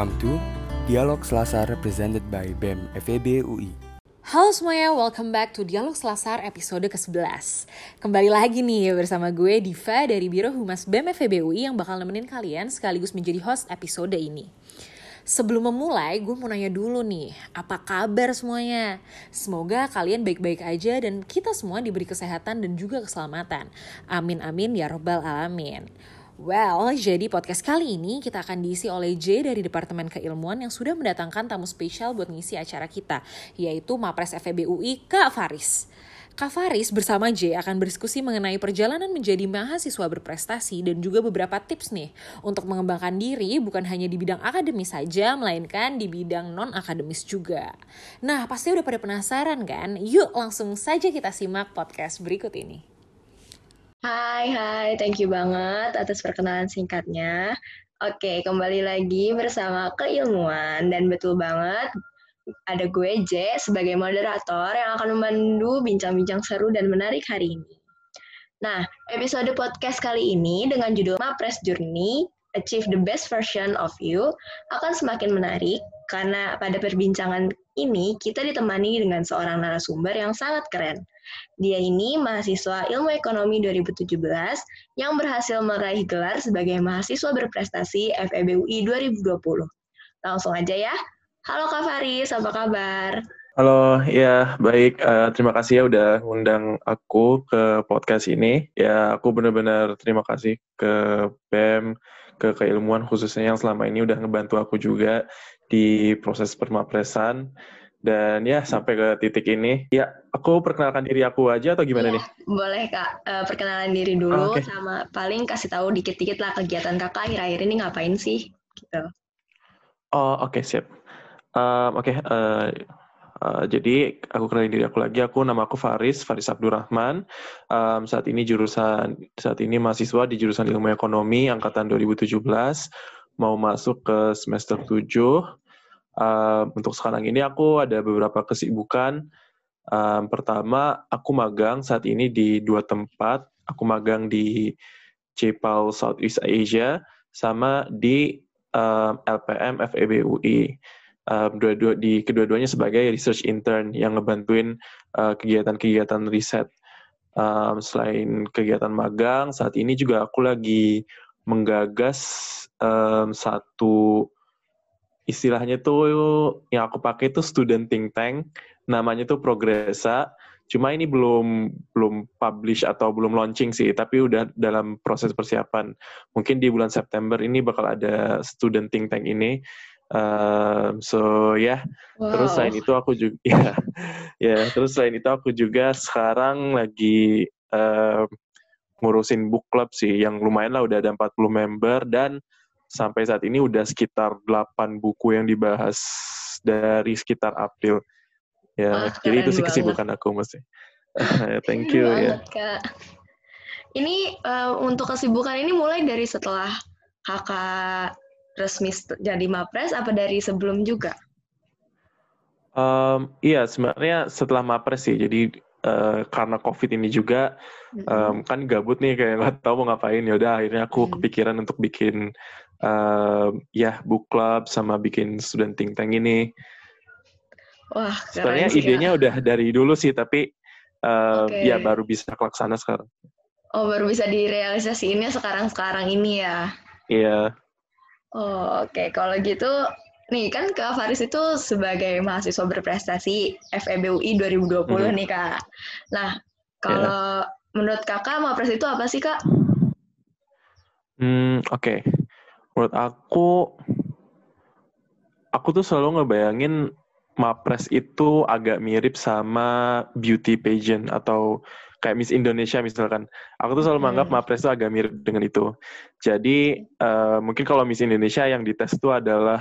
Welcome to Dialog Selasar represented by BEM FEB UI. Halo semuanya, welcome back to Dialog Selasar episode ke-11. Kembali lagi nih bersama gue Diva dari Biro Humas BEM FEB UI yang bakal nemenin kalian sekaligus menjadi host episode ini. Sebelum memulai, gue mau nanya dulu nih, apa kabar semuanya? Semoga kalian baik-baik aja dan kita semua diberi kesehatan dan juga keselamatan. Amin amin ya robbal alamin. Well, jadi podcast kali ini kita akan diisi oleh J dari Departemen Keilmuan yang sudah mendatangkan tamu spesial buat ngisi acara kita, yaitu Mapres FEB UI, Kak Faris. Kak Faris bersama J akan berdiskusi mengenai perjalanan menjadi mahasiswa berprestasi dan juga beberapa tips nih untuk mengembangkan diri bukan hanya di bidang akademis saja, melainkan di bidang non-akademis juga. Nah, pasti udah pada penasaran kan? Yuk langsung saja kita simak podcast berikut ini. Hai, hai, thank you banget atas perkenalan singkatnya. Oke, kembali lagi bersama Keilmuan dan betul banget ada gue J sebagai moderator yang akan memandu bincang-bincang seru dan menarik hari ini. Nah, episode podcast kali ini dengan judul Mapres Journey Achieve the Best Version of You akan semakin menarik karena pada perbincangan ini kita ditemani dengan seorang narasumber yang sangat keren. Dia ini mahasiswa Ilmu Ekonomi 2017 yang berhasil meraih gelar sebagai mahasiswa berprestasi FEBUI 2020. Langsung aja ya. Halo Kak Faris, apa kabar? Halo, ya baik. Uh, terima kasih ya udah ngundang aku ke podcast ini. Ya, aku benar-benar terima kasih ke BEM, ke keilmuan khususnya yang selama ini udah ngebantu aku juga di proses permapresan dan ya sampai ke titik ini ya aku perkenalkan diri aku aja atau gimana ya, nih boleh kak uh, perkenalan diri dulu oh, okay. sama paling kasih tahu dikit-dikit lah kegiatan kakak akhir-akhir ini ngapain sih gitu oh oke okay, siap um, oke okay, uh, eh, Uh, jadi aku kenalin diri aku lagi. Aku nama aku Faris, Faris Abdurrahman. Um, saat ini jurusan saat ini mahasiswa di jurusan Ilmu Ekonomi angkatan 2017 mau masuk ke semester 7. Uh, untuk sekarang ini aku ada beberapa kesibukan. Um, pertama, aku magang saat ini di dua tempat. Aku magang di CEPAL Southeast Asia sama di um, LPM FEB UI. Um, dua -dua, di kedua-duanya sebagai research intern yang ngebantuin uh, kegiatan-kegiatan riset. Um, selain kegiatan magang, saat ini juga aku lagi menggagas um, satu istilahnya tuh yang aku pakai itu student think tank namanya tuh Progresa cuma ini belum belum publish atau belum launching sih tapi udah dalam proses persiapan mungkin di bulan September ini bakal ada student think tank ini um, so ya yeah. wow. terus selain itu aku juga ya ya terus selain itu aku juga sekarang lagi um, ngurusin book club sih yang lumayan lah udah ada 40 member dan sampai saat ini udah sekitar 8 buku yang dibahas dari sekitar April. Ya, Wah, jadi itu sih kesibukan aku mesti. Thank you ya. Kak. Ini uh, untuk kesibukan ini mulai dari setelah kakak resmi jadi mapres apa dari sebelum juga? Um, iya sebenarnya setelah mapres sih. Jadi uh, karena covid ini juga um, kan gabut nih kayak nggak tahu mau ngapain ya udah akhirnya aku kepikiran untuk bikin uh, ya book club sama bikin student think tank ini wah sebenarnya idenya ya. udah dari dulu sih tapi uh, okay. ya baru bisa kelaksana sekarang oh baru bisa direalisasiinnya sekarang sekarang ini ya iya oh oke okay. kalau gitu Nih kan Kak Faris itu sebagai mahasiswa berprestasi FEBUI 2020 hmm. nih Kak. Nah, kalau yeah. menurut Kakak Mapres itu apa sih Kak? Hmm, oke. Okay. Menurut aku aku tuh selalu ngebayangin Mapres itu agak mirip sama beauty pageant atau kayak Miss Indonesia misalkan. Aku tuh selalu menganggap hmm. Mapres itu agak mirip dengan itu. Jadi uh, mungkin kalau Miss Indonesia yang dites itu adalah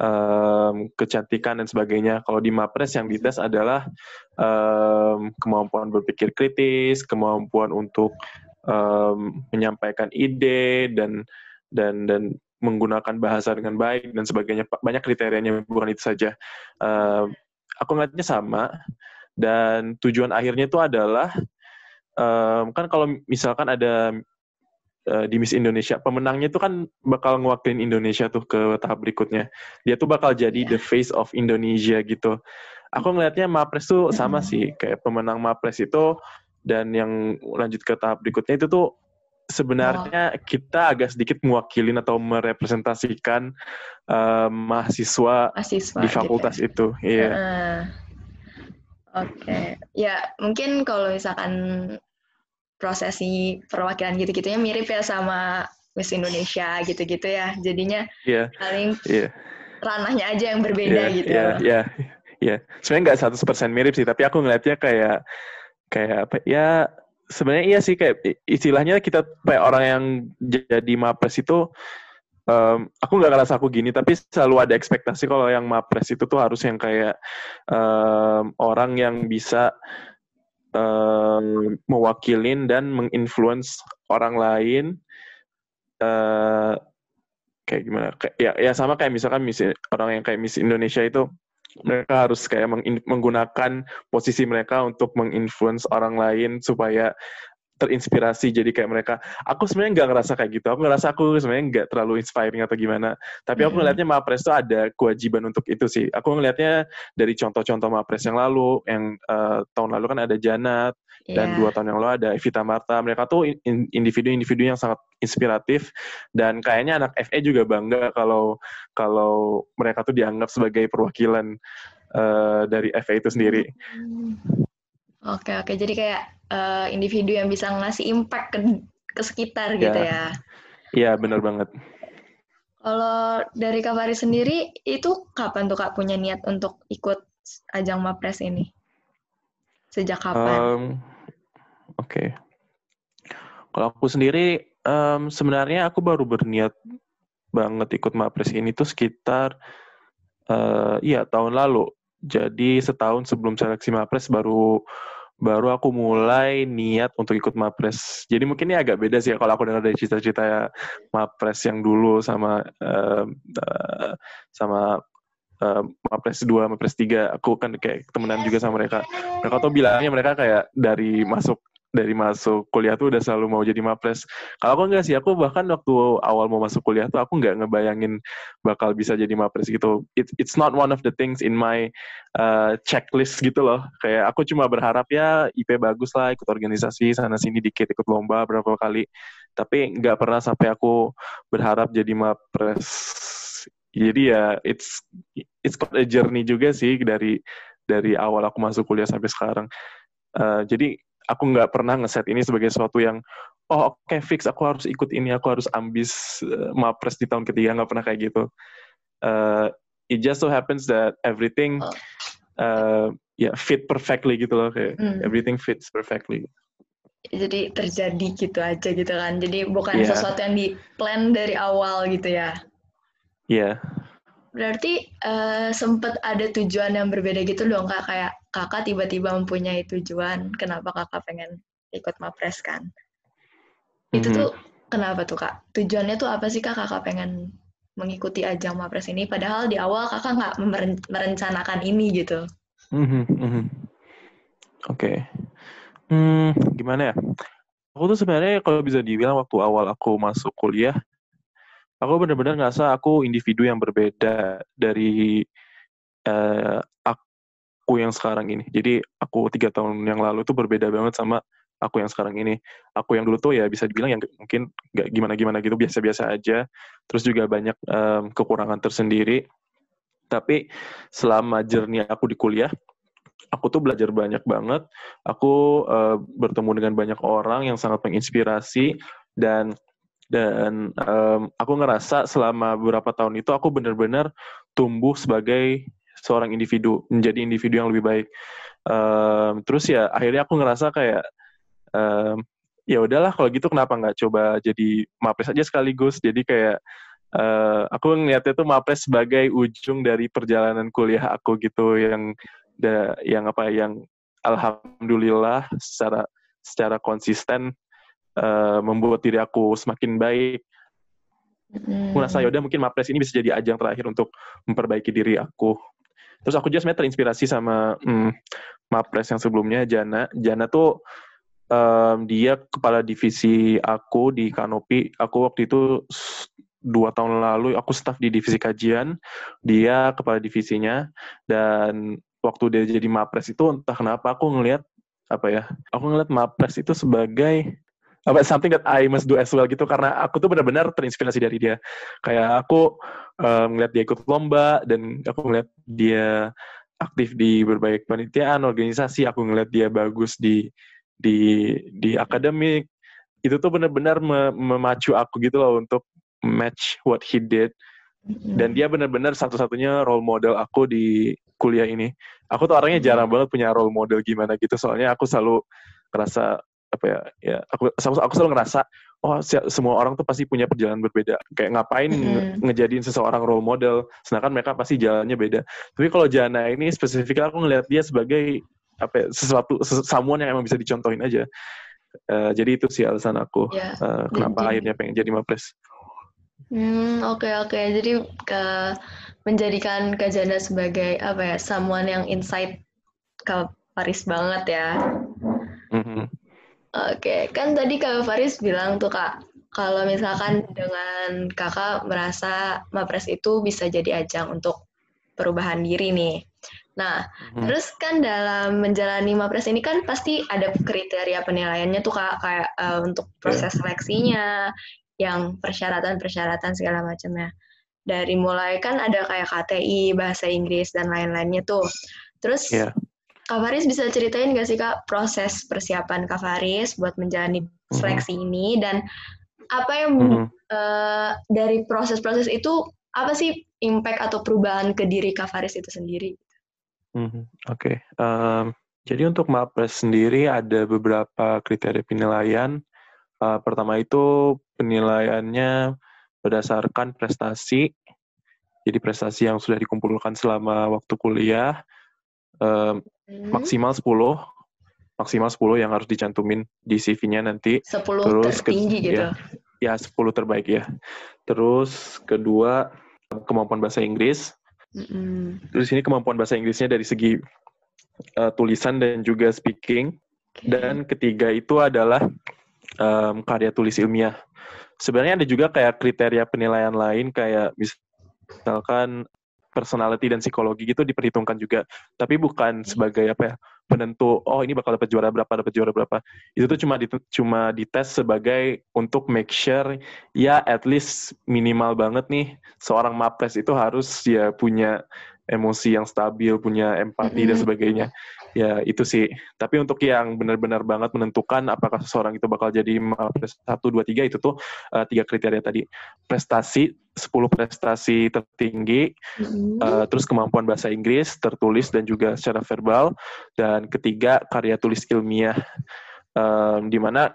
um, kecantikan dan sebagainya. Kalau di Mapres yang dites adalah um, kemampuan berpikir kritis, kemampuan untuk um, menyampaikan ide dan dan dan menggunakan bahasa dengan baik dan sebagainya. Banyak kriterianya bukan itu saja. Um, aku ngeliatnya sama dan tujuan akhirnya itu adalah um, kan kalau misalkan ada uh, di Miss Indonesia. Pemenangnya itu kan bakal ngewakilin Indonesia tuh ke tahap berikutnya. Dia tuh bakal jadi yeah. the face of Indonesia gitu. Aku ngelihatnya Mapres tuh sama sih kayak pemenang Mapres itu dan yang lanjut ke tahap berikutnya itu tuh sebenarnya oh. kita agak sedikit mewakilin atau merepresentasikan uh, mahasiswa, mahasiswa di fakultas gitu. itu. Iya. Uh, Oke, okay. ya mungkin kalau misalkan prosesi perwakilan gitu-gitunya mirip ya sama Miss Indonesia gitu-gitu ya. Jadinya yeah. paling yeah. ranahnya aja yang berbeda yeah, gitu. Iya, yeah, iya. Yeah. Yeah. Sebenarnya nggak 100% mirip sih, tapi aku ngeliatnya kayak kayak apa ya sebenarnya iya sih kayak istilahnya kita kayak orang yang jadi mapres itu um, aku nggak ngerasa aku gini tapi selalu ada ekspektasi kalau yang mapres itu tuh harus yang kayak um, orang yang bisa um, mewakilin dan menginfluence orang lain uh, kayak gimana? Kayak, ya ya sama kayak misalkan miss, orang yang kayak Miss Indonesia itu mereka harus kayak menggunakan posisi mereka untuk menginfluence orang lain supaya terinspirasi jadi kayak mereka aku sebenarnya nggak ngerasa kayak gitu aku ngerasa aku sebenarnya nggak terlalu inspiring atau gimana tapi aku ngelihatnya Mapres itu ada kewajiban untuk itu sih aku ngelihatnya dari contoh-contoh Mapres yang lalu yang uh, tahun lalu kan ada Janat yeah. dan dua tahun yang lalu ada Evita Marta mereka tuh individu-individu yang sangat inspiratif dan kayaknya anak FE juga bangga kalau kalau mereka tuh dianggap sebagai perwakilan uh, dari FE itu sendiri. Hmm. Oke oke, jadi kayak uh, individu yang bisa ngasih impact ke ke sekitar yeah. gitu ya. Iya benar banget. Kalau dari Kak Faris sendiri itu kapan tuh Kak punya niat untuk ikut ajang Mapres ini? Sejak kapan? Um, Oke. Okay. Kalau aku sendiri um, sebenarnya aku baru berniat banget ikut Mapres ini tuh sekitar uh, iya tahun lalu. Jadi setahun sebelum seleksi Mapres baru baru aku mulai niat untuk ikut Mapres. Jadi mungkin ini agak beda sih ya kalau aku dengar dari cerita-cerita Mapres yang dulu sama uh, uh, sama uh, Mapres 2, Mapres 3. Aku kan kayak temenan juga sama mereka. Mereka tuh bilangnya mereka kayak dari masuk dari masuk kuliah tuh udah selalu mau jadi mapres. Kalau aku enggak sih, aku bahkan waktu awal mau masuk kuliah tuh aku nggak ngebayangin bakal bisa jadi mapres gitu. It, it's not one of the things in my uh, checklist gitu loh. Kayak aku cuma berharap ya IP bagus lah, ikut organisasi sana sini dikit, ikut lomba berapa kali. Tapi nggak pernah sampai aku berharap jadi mapres. Jadi ya it's it's a journey juga sih dari dari awal aku masuk kuliah sampai sekarang. Uh, jadi aku nggak pernah ngeset ini sebagai sesuatu yang oh oke okay, fix aku harus ikut ini aku harus ambis uh, mapres di tahun ketiga nggak pernah kayak gitu uh, it just so happens that everything uh, ya yeah, fit perfectly gitu loh kayak hmm. everything fits perfectly jadi terjadi gitu aja gitu kan jadi bukan yeah. sesuatu yang di plan dari awal gitu ya iya yeah. Berarti uh, sempet ada tujuan yang berbeda gitu dong kak kayak kakak tiba-tiba mempunyai tujuan kenapa kakak pengen ikut mapres kan itu tuh kenapa tuh kak tujuannya tuh apa sih kak kakak pengen mengikuti ajang mapres ini padahal di awal kakak nggak merencanakan ini gitu mm-hmm. Mm-hmm. oke okay. hmm, gimana ya aku tuh sebenarnya kalau bisa dibilang waktu awal aku masuk kuliah aku benar-benar ngerasa aku individu yang berbeda dari uh, aku yang sekarang ini. Jadi aku tiga tahun yang lalu tuh berbeda banget sama aku yang sekarang ini. Aku yang dulu tuh ya bisa dibilang yang mungkin nggak gimana-gimana gitu, biasa-biasa aja. Terus juga banyak um, kekurangan tersendiri. Tapi selama journey aku di kuliah, aku tuh belajar banyak banget. Aku uh, bertemu dengan banyak orang yang sangat menginspirasi dan dan um, aku ngerasa selama beberapa tahun itu aku benar-benar tumbuh sebagai seorang individu menjadi individu yang lebih baik. Um, terus ya akhirnya aku ngerasa kayak um, ya udahlah kalau gitu kenapa nggak coba jadi mapres aja sekaligus. Jadi kayak uh, aku ngeliatnya tuh mapres sebagai ujung dari perjalanan kuliah aku gitu yang da, yang apa yang alhamdulillah secara secara konsisten uh, membuat diri aku semakin baik Hmm. Rasa yaudah mungkin Mapres ini bisa jadi ajang terakhir untuk memperbaiki diri aku. Terus aku juga sebenarnya terinspirasi sama hmm, Mapres yang sebelumnya Jana. Jana tuh um, dia kepala divisi aku di Kanopi. Aku waktu itu dua tahun lalu aku staff di divisi kajian, dia kepala divisinya dan waktu dia jadi mapres itu entah kenapa aku ngelihat apa ya, aku ngelihat mapres itu sebagai apa something that I must do as well gitu karena aku tuh benar-benar terinspirasi dari dia. Kayak aku um, ngeliat dia ikut lomba dan aku ngeliat dia aktif di berbagai penelitian, organisasi, aku ngeliat dia bagus di di di akademik. Itu tuh benar-benar memacu aku gitu loh untuk match what he did dan dia benar-benar satu-satunya role model aku di kuliah ini aku tuh orangnya jarang banget punya role model gimana gitu soalnya aku selalu ngerasa apa ya ya aku aku selalu ngerasa oh semua orang tuh pasti punya perjalanan berbeda kayak ngapain mm-hmm. ngejadiin seseorang role model sedangkan mereka pasti jalannya beda tapi kalau Jana ini spesifik aku ngelihat dia sebagai apa ya, sesuatu someone yang emang bisa dicontohin aja uh, jadi itu sih alasan aku yeah. Ya, uh, kenapa akhirnya pengen jadi mapres Hmm, oke okay, oke. Okay. Jadi ke menjadikan Kak Jana sebagai apa ya, someone yang insight ke Paris banget ya. Oke, okay. kan tadi Kak Faris bilang tuh Kak, kalau misalkan dengan Kakak merasa Mapres itu bisa jadi ajang untuk perubahan diri nih. Nah, mm-hmm. terus kan dalam menjalani Mapres ini kan pasti ada kriteria penilaiannya tuh Kak, kayak uh, untuk proses seleksinya, yang persyaratan-persyaratan segala macamnya. Dari mulai kan ada kayak KTI, bahasa Inggris, dan lain-lainnya tuh. Terus, yeah. Kak Faris bisa ceritain gak sih Kak proses persiapan Kak Faris buat menjalani mhm. seleksi mm-hmm. ini, dan apa yang mm-hmm. uh, dari proses-proses itu, apa sih impact atau perubahan ke diri Kak Faris itu sendiri? Mm-hmm. Oke, okay. um, jadi untuk MAPRES sendiri ada beberapa kriteria penilaian. Uh, pertama itu penilaiannya berdasarkan prestasi. Jadi prestasi yang sudah dikumpulkan selama waktu kuliah hmm. maksimal 10 maksimal 10 yang harus dicantumin di CV-nya nanti. 10 Terus tertinggi ke, gitu. Ya, ya 10 terbaik ya. Terus kedua kemampuan bahasa Inggris. Mm-hmm. Terus ini kemampuan bahasa Inggrisnya dari segi uh, tulisan dan juga speaking. Okay. Dan ketiga itu adalah um, karya tulis ilmiah sebenarnya ada juga kayak kriteria penilaian lain kayak misalkan personality dan psikologi gitu diperhitungkan juga. Tapi bukan sebagai apa ya penentu oh ini bakal dapat juara berapa dapat juara berapa. Itu tuh cuma di, cuma dites sebagai untuk make sure ya at least minimal banget nih seorang mapres itu harus ya punya emosi yang stabil punya empati mm -hmm. dan sebagainya ya itu sih. Tapi untuk yang benar-benar banget menentukan apakah seseorang itu bakal jadi satu dua tiga itu tuh uh, tiga kriteria tadi. Prestasi, 10 prestasi tertinggi, mm-hmm. uh, terus kemampuan bahasa Inggris, tertulis dan juga secara verbal, dan ketiga karya tulis ilmiah, um, di mana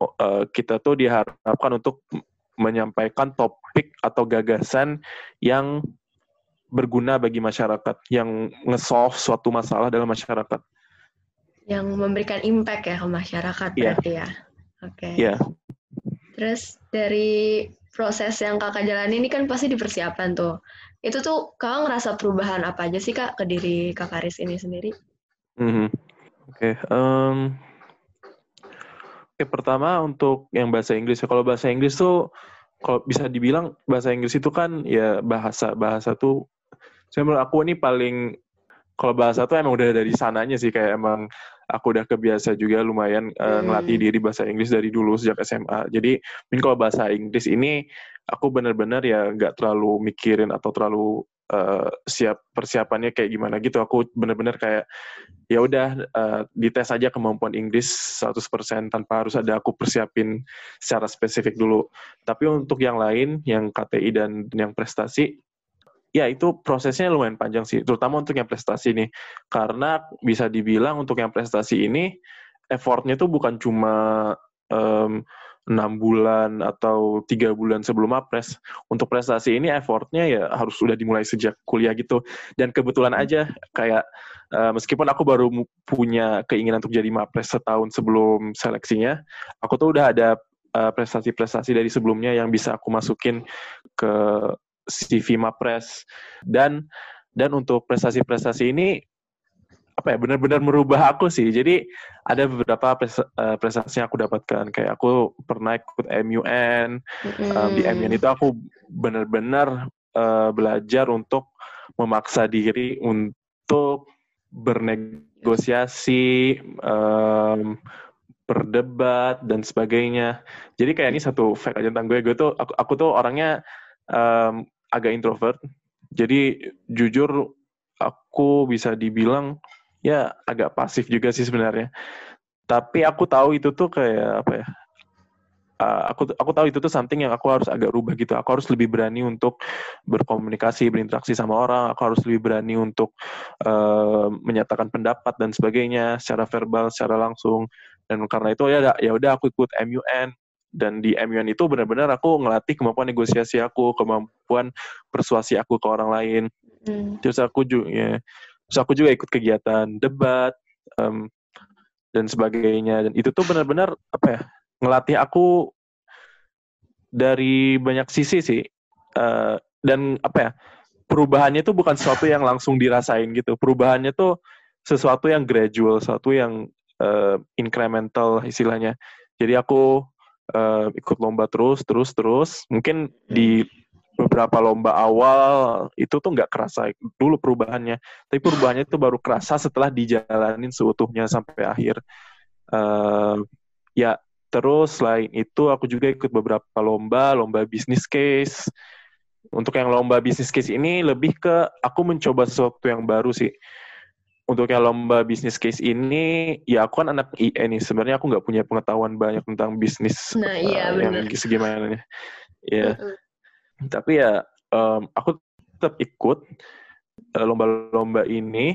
uh, kita tuh diharapkan untuk menyampaikan topik atau gagasan yang berguna bagi masyarakat, yang nge-solve suatu masalah dalam masyarakat. Yang memberikan impact ya ke masyarakat yeah. berarti ya. Oke. Okay. Iya. Yeah. Terus dari proses yang kakak jalani ini kan pasti dipersiapkan tuh. Itu tuh kakak ngerasa perubahan apa aja sih kak ke diri kakak Aris ini sendiri? Mm -hmm. Oke. Okay. Um, Oke, okay, pertama untuk yang bahasa Inggris. Kalau bahasa Inggris tuh kalau bisa dibilang bahasa Inggris itu kan ya bahasa bahasa tuh saya menurut aku ini paling kalau bahasa tuh emang udah dari sananya sih kayak emang aku udah kebiasa juga lumayan uh, ngelatih diri bahasa Inggris dari dulu sejak SMA. Jadi mungkin kalau bahasa Inggris ini aku benar-benar ya nggak terlalu mikirin atau terlalu uh, siap persiapannya kayak gimana gitu. Aku benar-benar kayak ya udah uh, dites aja kemampuan Inggris 100% tanpa harus ada aku persiapin secara spesifik dulu. Tapi untuk yang lain yang KTI dan yang prestasi ya itu prosesnya lumayan panjang sih, terutama untuk yang prestasi nih. Karena bisa dibilang untuk yang prestasi ini, effortnya tuh bukan cuma um, 6 bulan atau tiga bulan sebelum apres. Untuk prestasi ini effortnya ya harus sudah dimulai sejak kuliah gitu. Dan kebetulan aja kayak uh, meskipun aku baru punya keinginan untuk jadi mapres setahun sebelum seleksinya, aku tuh udah ada eh, prestasi-prestasi dari sebelumnya yang bisa aku masukin ke CV Mapres dan dan untuk prestasi-prestasi ini apa ya benar-benar merubah aku sih. Jadi ada beberapa eh, prestasi yang aku dapatkan kayak aku pernah ikut MUN. Mm. Um, di MUN itu aku benar-benar uh, belajar untuk memaksa diri untuk bernegosiasi, um, berdebat dan sebagainya. Jadi kayak ini satu fact aja tentang gue. Gue tuh aku, aku tuh orangnya um, agak introvert. Jadi jujur aku bisa dibilang ya agak pasif juga sih sebenarnya. Tapi aku tahu itu tuh kayak apa ya? Uh, aku aku tahu itu tuh something yang aku harus agak rubah gitu. Aku harus lebih berani untuk berkomunikasi, berinteraksi sama orang. Aku harus lebih berani untuk uh, menyatakan pendapat dan sebagainya secara verbal, secara langsung. Dan karena itu ya ya udah aku ikut MUN dan di MUN itu benar-benar aku ngelatih kemampuan negosiasi aku, kemampuan persuasi aku ke orang lain. Hmm. Terus aku juga ya, terus aku juga ikut kegiatan debat um, dan sebagainya. Dan itu tuh benar-benar apa ya? ngelatih aku dari banyak sisi sih uh, dan apa ya perubahannya itu bukan sesuatu yang langsung dirasain gitu perubahannya tuh sesuatu yang gradual sesuatu yang uh, incremental istilahnya jadi aku uh, ikut lomba terus terus terus mungkin di beberapa lomba awal itu tuh nggak kerasa dulu perubahannya tapi perubahannya itu baru kerasa setelah dijalanin seutuhnya sampai akhir uh, ya Terus selain itu aku juga ikut beberapa lomba, lomba bisnis case. Untuk yang lomba bisnis case ini lebih ke aku mencoba sesuatu yang baru sih. Untuk yang lomba bisnis case ini, ya aku kan anak IE nih. Sebenarnya aku nggak punya pengetahuan banyak tentang bisnis nah, iya, uh, yang segimana Ya. Tapi ya um, aku tetap ikut eh, lomba-lomba ini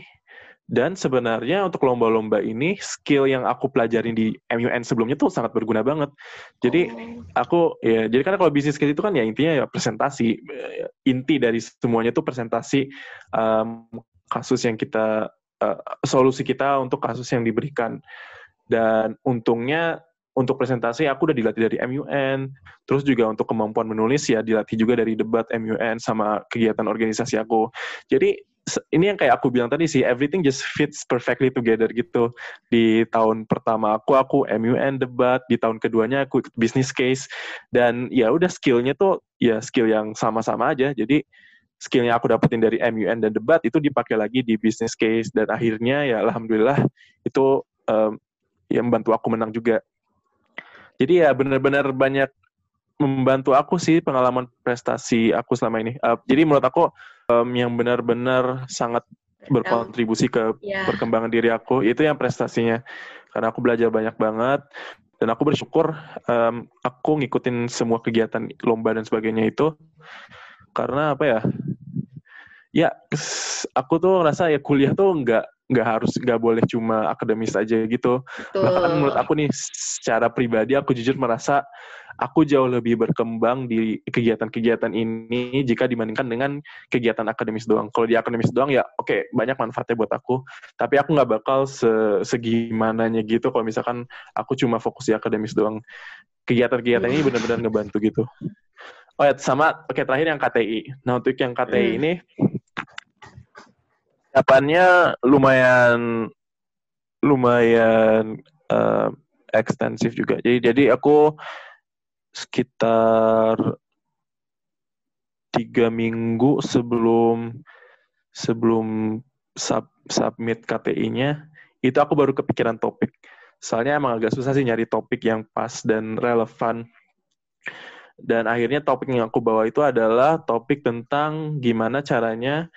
dan sebenarnya untuk lomba-lomba ini skill yang aku pelajarin di MUN sebelumnya tuh sangat berguna banget. Jadi oh. aku ya jadi kan kalau bisnis skill itu kan ya intinya ya presentasi inti dari semuanya tuh presentasi um, kasus yang kita uh, solusi kita untuk kasus yang diberikan. Dan untungnya untuk presentasi aku udah dilatih dari MUN, terus juga untuk kemampuan menulis ya dilatih juga dari debat MUN sama kegiatan organisasi aku. Jadi ini yang kayak aku bilang tadi sih everything just fits perfectly together gitu di tahun pertama aku aku MUN debat di tahun keduanya aku ikut business case dan ya udah skillnya tuh ya skill yang sama-sama aja jadi skill yang aku dapetin dari MUN dan debat itu dipakai lagi di business case dan akhirnya ya alhamdulillah itu um, yang membantu aku menang juga jadi ya benar-benar banyak membantu aku sih pengalaman prestasi aku selama ini. Uh, jadi menurut aku um, yang benar-benar sangat berkontribusi ke yeah. perkembangan diri aku itu yang prestasinya. Karena aku belajar banyak banget dan aku bersyukur um, aku ngikutin semua kegiatan lomba dan sebagainya itu karena apa ya? Ya, aku tuh ngerasa ya kuliah tuh nggak nggak harus nggak boleh cuma akademis aja gitu. Betul. Bahkan menurut aku nih secara pribadi aku jujur merasa aku jauh lebih berkembang di kegiatan-kegiatan ini jika dibandingkan dengan kegiatan akademis doang. Kalau di akademis doang ya oke okay, banyak manfaatnya buat aku, tapi aku nggak bakal se segimananya gitu kalau misalkan aku cuma fokus di akademis doang. Kegiatan-kegiatan ini benar-benar ngebantu gitu. Oh ya, sama oke okay, terakhir yang KTI. Nah untuk yang KTI hmm. ini persiapannya lumayan lumayan uh, ekstensif juga. Jadi jadi aku sekitar tiga minggu sebelum sebelum sub, submit KTI-nya itu aku baru kepikiran topik. Soalnya emang agak susah sih nyari topik yang pas dan relevan. Dan akhirnya topik yang aku bawa itu adalah topik tentang gimana caranya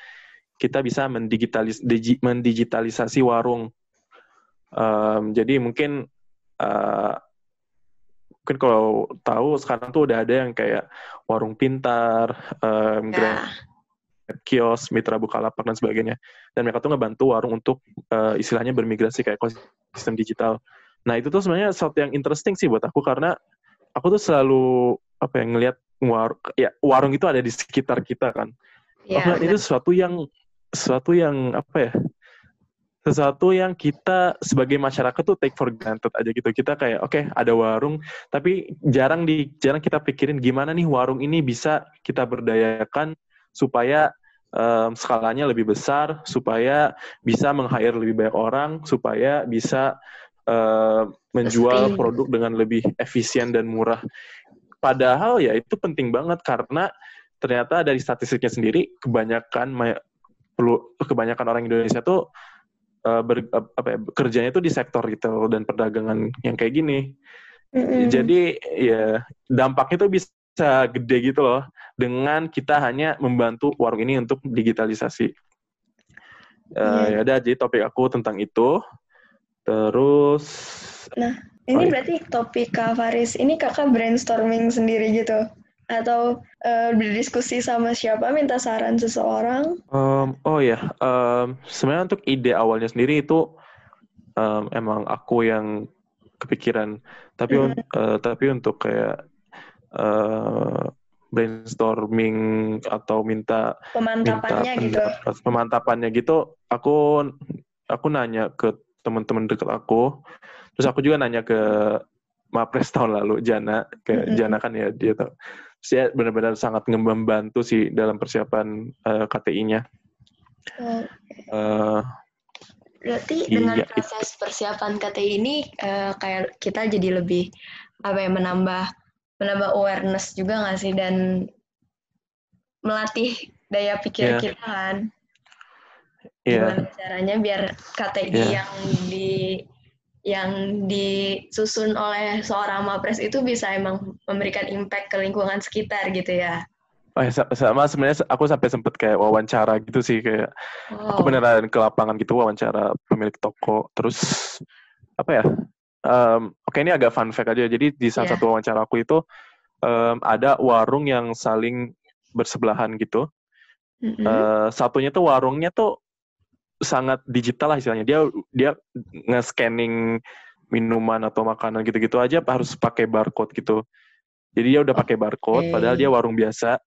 kita bisa mendigitalis, digi, mendigitalisasi warung. Um, jadi mungkin uh, mungkin kalau tahu sekarang tuh udah ada yang kayak warung pintar, um, yeah. grand kios, mitra bukalapak dan sebagainya. Dan mereka tuh ngebantu warung untuk uh, istilahnya bermigrasi ke ekosistem digital. Nah itu tuh sebenarnya sesuatu yang interesting sih buat aku karena aku tuh selalu apa ya ngelihat war ya warung itu ada di sekitar kita kan. Yeah, itu sesuatu yang sesuatu yang apa ya sesuatu yang kita sebagai masyarakat tuh take for granted aja gitu kita kayak oke okay, ada warung tapi jarang di jarang kita pikirin gimana nih warung ini bisa kita berdayakan supaya um, skalanya lebih besar supaya bisa meng-hire lebih banyak orang supaya bisa uh, menjual produk dengan lebih efisien dan murah. Padahal ya itu penting banget karena ternyata dari statistiknya sendiri kebanyakan perlu kebanyakan orang Indonesia tuh uh, ber, apa ya, kerjanya tuh di sektor retail dan perdagangan yang kayak gini. Mm-mm. Jadi ya dampaknya tuh bisa gede gitu loh dengan kita hanya membantu warung ini untuk digitalisasi. Eh, Iya. Ya udah jadi topik aku tentang itu. Terus Ini Oh, iya. berarti topik Kak Faris, ini kakak brainstorming sendiri gitu? Atau eh, berdiskusi sama siapa, minta saran seseorang? em, oh ya em, sebenarnya untuk ide awalnya sendiri itu em, emang aku yang kepikiran. Tapi un- eh, tapi untuk kayak eh, brainstorming atau minta Pemantapannya minta gitu? pendapat- pemantapannya gitu aku aku nanya ke teman-teman dekat aku terus aku juga nanya ke Mapres tahun lalu Jana kayak Mm-mm. Jana kan ya dia tuh saya benar-benar sangat membantu sih dalam persiapan eh, KTI-nya Oh, Eh, Berarti Iya, dengan itu. proses persiapan KTI ini eh, kayak kita jadi lebih apa ya menambah menambah awareness juga nggak sih dan melatih daya pikir Iya. kita kan Iya, gimana caranya biar KTI Iya. yang di yang disusun oleh seorang mapres itu bisa emang memberikan impact ke lingkungan sekitar gitu ya. Oh, ya, sa- sama sebenarnya aku sampai sempet kayak wawancara gitu sih kayak Wow. aku beneran ke lapangan gitu wawancara pemilik toko terus apa ya em, oke ini agak fun fact aja jadi di salah Iya. satu wawancara aku itu em, ada warung yang saling bersebelahan gitu Mm-mm. Eh, satunya tuh warungnya tuh sangat digital lah istilahnya. Dia dia nge-scanning minuman atau makanan gitu-gitu aja harus pakai barcode gitu. Jadi dia udah pakai barcode padahal dia warung biasa.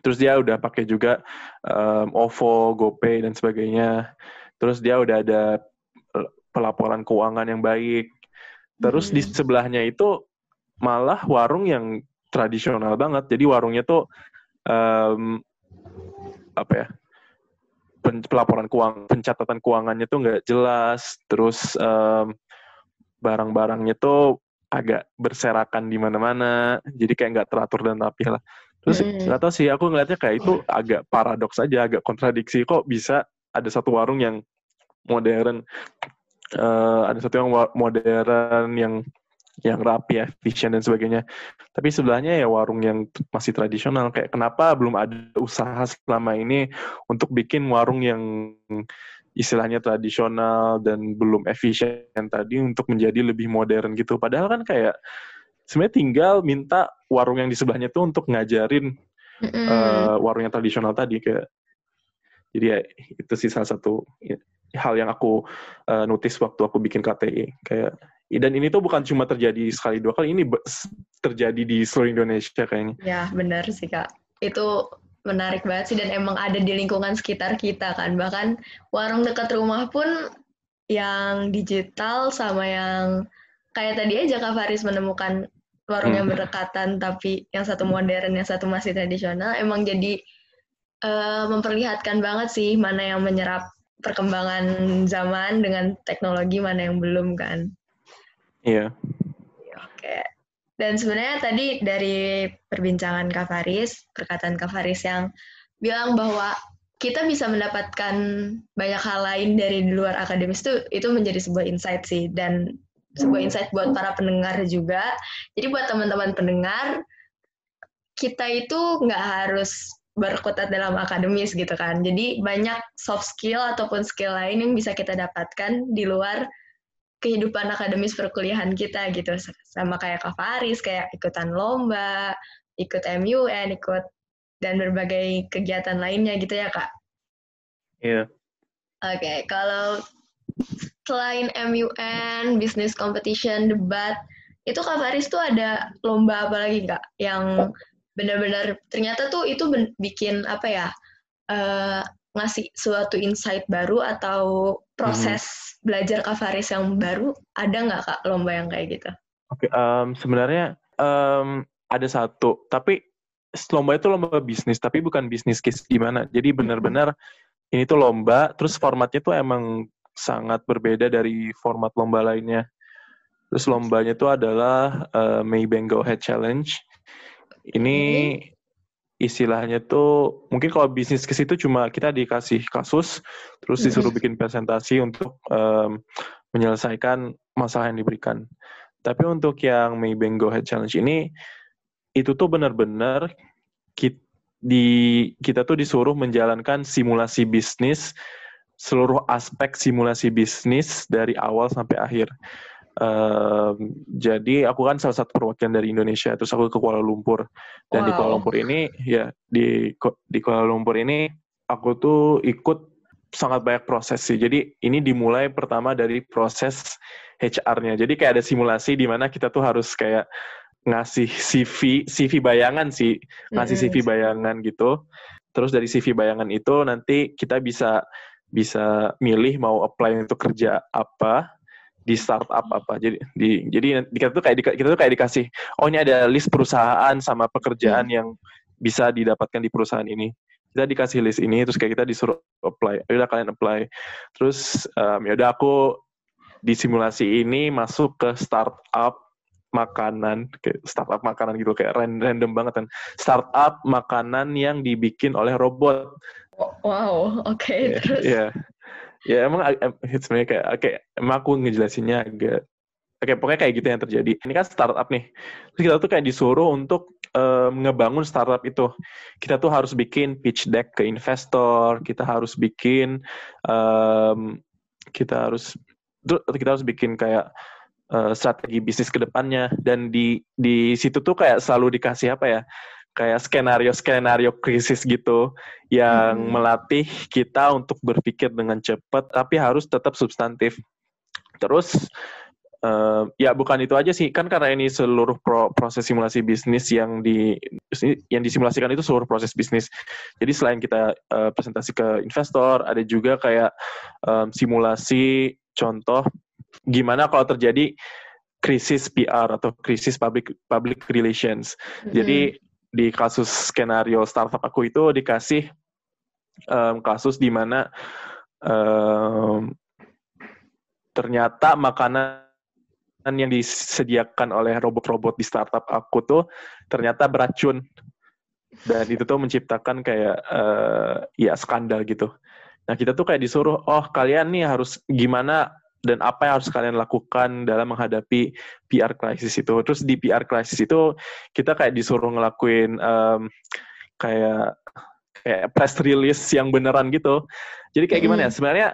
Terus dia udah pakai juga em, OVO, GoPay dan sebagainya. Terus dia udah ada pelaporan keuangan yang baik. Terus di Mm-mm. sebelahnya itu malah warung yang tradisional banget. Jadi warungnya tuh em, apa ya pelaporan keuangan pencatatan keuangannya tuh nggak jelas terus em, barang-barangnya tuh agak berserakan di mana-mana jadi kayak nggak teratur dan rapi lah terus Mm. nggak tahu sih aku ngeliatnya kayak itu agak paradoks aja agak kontradiksi kok bisa ada satu warung yang modern eh, ada satu yang modern yang yang rapi, efisien dan sebagainya. Tapi sebelahnya ya warung yang masih tradisional. Kayak kenapa belum ada usaha selama ini untuk bikin warung yang istilahnya tradisional dan belum efisien tadi untuk menjadi lebih modern gitu. Padahal kan kayak sebenarnya tinggal minta warung yang di sebelahnya tuh untuk ngajarin Mm-mm. eh, warung yang tradisional tadi kayak jadi ya itu sih salah satu ya, hal yang aku eh, notice waktu aku bikin KTI kayak dan ini tuh bukan cuma terjadi sekali dua kali ini terjadi di seluruh Indonesia kayaknya Ya, benar sih, Kak. Itu menarik banget sih dan emang ada di lingkungan sekitar kita kan. Bahkan warung dekat rumah pun yang digital sama yang kayak tadi aja Kak Faris menemukan warung yang Hmm. berdekatan tapi yang satu modern, yang satu masih tradisional emang jadi eh, memperlihatkan banget sih mana yang menyerap perkembangan zaman dengan teknologi mana yang belum kan. Iya Oke. Dan sebenarnya tadi dari perbincangan Kak Faris, perkataan Kak Faris yang bilang bahwa kita bisa mendapatkan banyak hal lain dari luar akademis itu itu menjadi sebuah insight sih dan sebuah insight buat para pendengar juga. Jadi buat teman-teman pendengar kita itu nggak harus berkutat dalam akademis gitu kan. Jadi banyak soft skill ataupun skill lain yang bisa kita dapatkan di luar kehidupan akademis perkuliahan kita gitu. Sama kayak Kak Faris kayak ikutan lomba, ikut MUN, ikut dan berbagai kegiatan lainnya gitu ya Kak. iya. Oke, kalau selain MUN, business competition, debat, itu Kak Faris tuh ada lomba apa lagi Kak? Yang benar-benar ternyata tuh itu ben- bikin apa ya eh, ngasih suatu insight baru atau proses belajar Kak Faris yang baru ada nggak Kak lomba yang kayak gitu? oke em, sebenarnya em, ada satu tapi lomba itu lomba bisnis tapi bukan bisnis case gimana. Jadi benar-benar ini tuh lomba terus formatnya tuh emang sangat berbeda dari format lomba lainnya. Terus lombanya tuh adalah uh, Maybank Go Ahead Challenge. Ini istilahnya tuh mungkin kalau bisnis ke situ cuma kita dikasih kasus terus disuruh bikin presentasi untuk um, menyelesaikan masalah yang diberikan tapi untuk yang Maybank Go Ahead Challenge ini itu tuh benar-benar kita, di kita tuh disuruh menjalankan simulasi bisnis seluruh aspek simulasi bisnis dari awal sampai akhir. Um, jadi aku kan salah satu perwakilan dari Indonesia, terus aku ke Kuala Lumpur dan wow. di Kuala Lumpur ini ya di di Kuala Lumpur ini aku tuh ikut sangat banyak proses sih. Jadi ini dimulai pertama dari proses HR-nya. Jadi kayak ada simulasi di mana kita tuh harus kayak ngasih CV, CV bayangan sih, ngasih CV bayangan gitu. Terus dari CV bayangan itu nanti kita bisa bisa milih mau apply untuk kerja apa di startup apa. Jadi di jadi kita tuh kayak di, kita tuh kayak dikasih oh ini ada list perusahaan sama pekerjaan hmm. yang bisa didapatkan di perusahaan ini. Kita dikasih list ini terus kayak kita disuruh apply. Ya udah kalian apply. Terus um, ya udah aku di simulasi ini masuk ke startup makanan kayak startup makanan gitu kayak random banget kan startup makanan yang dibikin oleh robot wow oke okay, yeah, terus yeah. Ya emang sebenarnya kayak kayak emang aku ngejelasinnya agak Oke, pokoknya kayak gitu yang terjadi. Ini kan startup nih. Terus kita tuh kayak disuruh untuk um, ngebangun startup itu. Kita tuh harus bikin pitch deck ke investor. Kita harus bikin, um, kita harus, kita harus bikin kayak uh, strategi bisnis ke depannya dan di di situ tuh kayak selalu dikasih apa ya kayak skenario skenario krisis gitu yang hmm. melatih kita untuk berpikir dengan cepat tapi harus tetap substantif terus uh, ya bukan itu aja sih kan karena ini seluruh pro, proses simulasi bisnis yang di yang disimulasikan itu seluruh proses bisnis jadi selain kita uh, presentasi ke investor ada juga kayak um, simulasi contoh gimana kalau terjadi krisis PR atau krisis public public relations. Mm-hmm. Jadi di kasus skenario startup aku itu dikasih um, kasus di mana um, ternyata makanan yang disediakan oleh robot-robot di startup aku tuh ternyata beracun dan itu tuh menciptakan kayak uh, ya skandal gitu. Nah kita tuh kayak disuruh, oh kalian nih harus gimana dan apa yang harus kalian lakukan dalam menghadapi PR crisis itu. Terus di PR crisis itu kita kayak disuruh ngelakuin um, kayak kayak press release yang beneran gitu. Jadi kayak gimana ya? Sebenarnya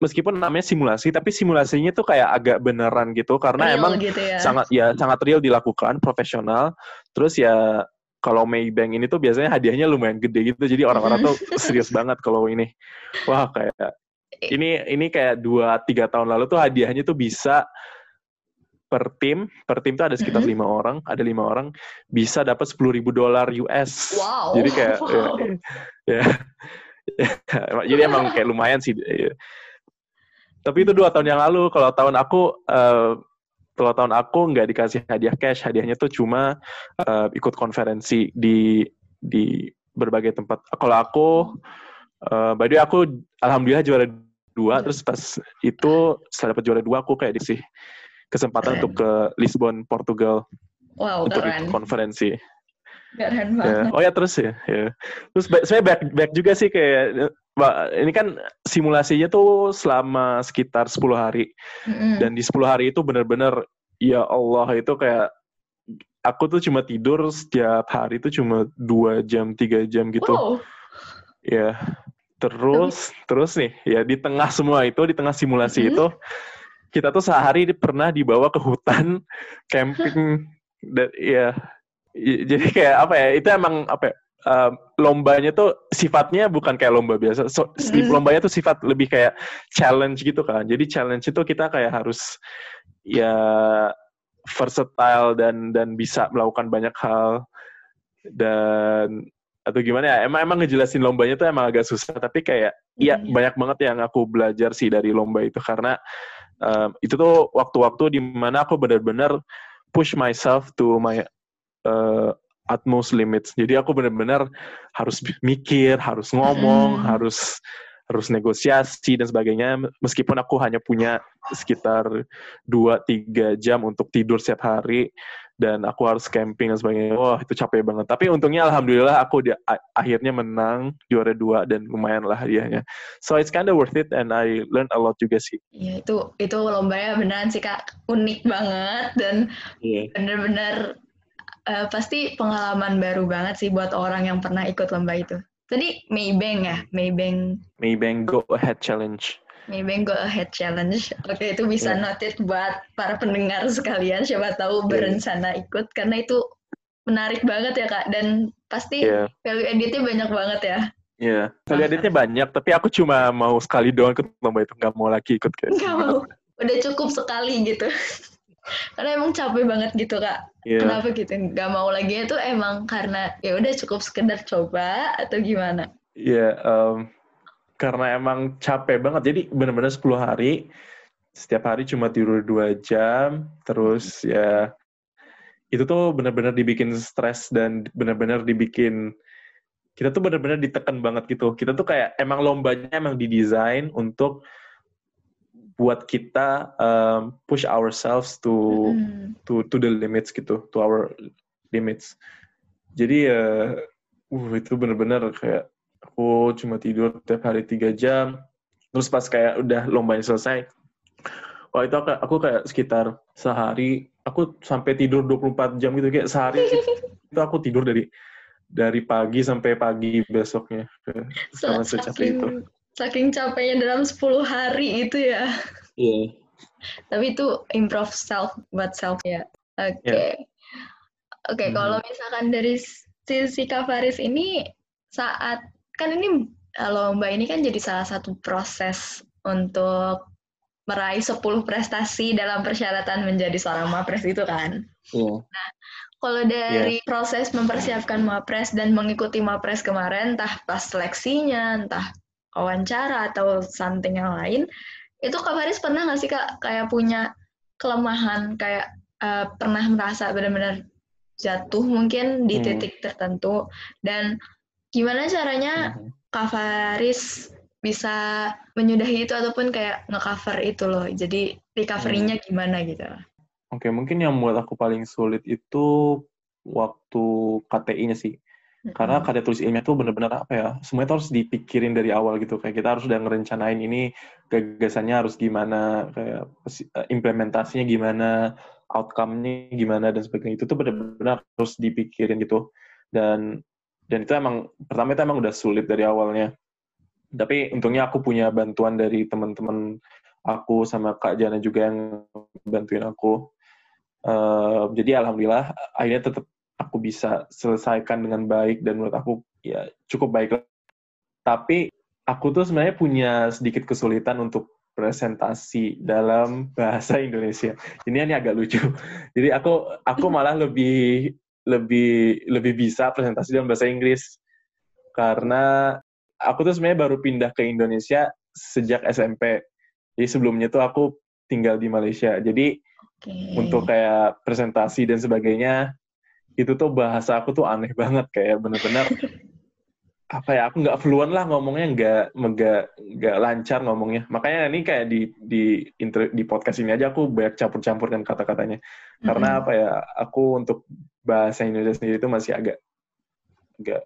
meskipun namanya simulasi, tapi simulasinya tuh kayak agak beneran gitu karena real emang gitu ya. sangat ya sangat real dilakukan, profesional. Terus ya kalau Maybank ini tuh biasanya hadiahnya lumayan gede gitu, jadi orang-orang tuh serius banget kalau ini. Wah kayak ini ini kayak dua tiga tahun lalu tuh hadiahnya tuh bisa per tim per tim tuh ada sekitar mm-hmm. lima mm -hmm. orang ada lima orang bisa dapat sepuluh ribu dolar US wow. jadi kayak wow. ya, ya, jadi emang kayak lumayan sih ya. tapi itu dua tahun yang lalu kalau tahun aku uh, kalau tahun aku nggak dikasih hadiah cash hadiahnya tuh cuma uh, ikut konferensi di di berbagai tempat kalau aku uh, by the way aku alhamdulillah juara dua hmm. terus pas itu setelah dapat juara dua aku kayak dikasih kesempatan keren. untuk ke Lisbon Portugal wow, untuk keren. konferensi keren Ya. oh ya terus ya, ya. terus saya back back juga sih kayak ini kan simulasinya tuh selama sekitar 10 hari mm-hmm. dan di 10 hari itu benar-benar ya Allah itu kayak aku tuh cuma tidur setiap hari itu cuma dua jam tiga jam gitu wow. ya Terus, terus nih, ya di tengah semua itu, di tengah simulasi hmm. itu, kita tuh sehari pernah dibawa ke hutan camping dan ya, jadi kayak apa ya? Itu emang apa? Ya, uh, lombanya tuh sifatnya bukan kayak lomba biasa. So, sleep hmm. lombanya tuh sifat lebih kayak challenge gitu kan. Jadi challenge itu kita kayak harus ya versatile dan dan bisa melakukan banyak hal dan atau gimana ya emang emang ngejelasin lombanya tuh emang agak susah tapi kayak iya hmm. banyak banget yang aku belajar sih dari lomba itu karena um, itu tuh waktu-waktu di mana aku benar-benar push myself to my uh, utmost limits. Jadi aku benar-benar harus mikir, harus ngomong, Hmm. harus harus negosiasi dan sebagainya. Meskipun aku hanya punya sekitar 2-3 jam untuk tidur setiap hari dan aku harus camping dan sebagainya. Wah, itu capek banget. Tapi untungnya alhamdulillah aku di, a- akhirnya menang juara dua dan lumayan lah hadiahnya. So it's kind of worth it and I learned a lot juga sih. Iya itu itu lombanya beneran sih kak unik banget dan Iya. bener-bener eh, pasti pengalaman baru banget sih buat orang yang pernah ikut lomba itu. Tadi Maybank ya, Maybank Maybank Go Ahead Challenge. Maybank Go Ahead Challenge. Oke, itu bisa Iya. noted buat para pendengar sekalian, siapa tahu Iya. berencana ikut karena itu menarik banget ya kak dan pasti Iya. value editnya banyak banget ya. Iya. Kali editnya banyak, tapi aku cuma mau sekali doang ikut lomba itu, nggak mau lagi ikut kayak. Nggak mau, udah cukup sekali gitu. karena emang capek banget gitu kak. Iya. Kenapa gitu? Nggak mau lagi itu emang karena ya udah cukup sekedar coba atau gimana? Iya, em, karena emang capek banget. Jadi benar-benar 10 hari, setiap hari cuma tidur dua jam, terus ya itu tuh benar-benar dibikin stres dan benar-benar dibikin kita tuh benar-benar ditekan banget gitu. Kita tuh kayak emang lombanya emang didesain untuk buat kita em, push ourselves to Hmm. to to the limits gitu, to our limits. Jadi ya, uh itu bener-bener kayak aku cuma tidur tiap hari tiga jam. Terus pas kayak udah lombanya selesai, wah itu aku, aku kayak sekitar sehari, aku sampai tidur 24 jam gitu kayak sehari itu aku tidur dari dari pagi sampai pagi besoknya. Sama secapek itu. Saking, capeknya dalam 10 hari itu ya. Iya. Tapi itu improve self buat self ya. Oke. Ya. Oke, Mhm. kalau misalkan dari sisi Kak Faris ini saat kan ini eh, lomba ini kan jadi salah satu proses untuk meraih 10 prestasi dalam persyaratan menjadi seorang mapres itu kan. Iya. Kalau dari proses mempersiapkan mapres dan mengikuti mapres kemarin, entah pas seleksinya, entah wawancara atau something yang lain, itu Kak Faris pernah nggak sih Kak kayak punya kelemahan, kayak eh, pernah merasa benar-benar jatuh mungkin di Hmm. titik tertentu, dan gimana caranya Mhm. Kak Faris bisa menyudahi itu ataupun kayak nge-cover itu loh, jadi recovery-nya gimana gitu. Oke, mungkin yang buat aku paling sulit itu waktu KTI-nya sih. Karena Mm-mm. karya tulis ilmiah tuh bener-bener apa ya, semuanya harus dipikirin dari awal gitu. Kayak kita harus udah ngerencanain ini gagasannya harus gimana, kayak eh, implementasinya gimana, outcome-nya gimana dan sebagainya. Itu tuh bener-bener harus dipikirin gitu. Dan dan itu emang pertama itu emang udah sulit dari awalnya. Tapi untungnya aku punya bantuan dari teman-teman aku sama Kak Jana juga yang bantuin aku. Eh, jadi alhamdulillah akhirnya tetap aku bisa selesaikan dengan baik dan menurut aku ya cukup baik. Tapi aku tuh sebenarnya punya sedikit kesulitan untuk presentasi dalam bahasa Indonesia. Ini ini agak lucu. Jadi aku aku malah lebih lebih lebih bisa presentasi dalam bahasa Inggris karena aku tuh sebenarnya baru pindah ke Indonesia sejak SMP. Jadi sebelumnya tuh aku tinggal di Malaysia. Jadi Oke. untuk kayak presentasi dan sebagainya itu tuh bahasa aku tuh aneh banget kayak bener-bener apa ya aku nggak fluent lah ngomongnya nggak nggak nggak lancar ngomongnya makanya ini kayak di di intro, di podcast ini aja aku banyak campur-campurkan kata-katanya karena Mm-mm. apa ya aku untuk bahasa Indonesia sendiri itu masih agak agak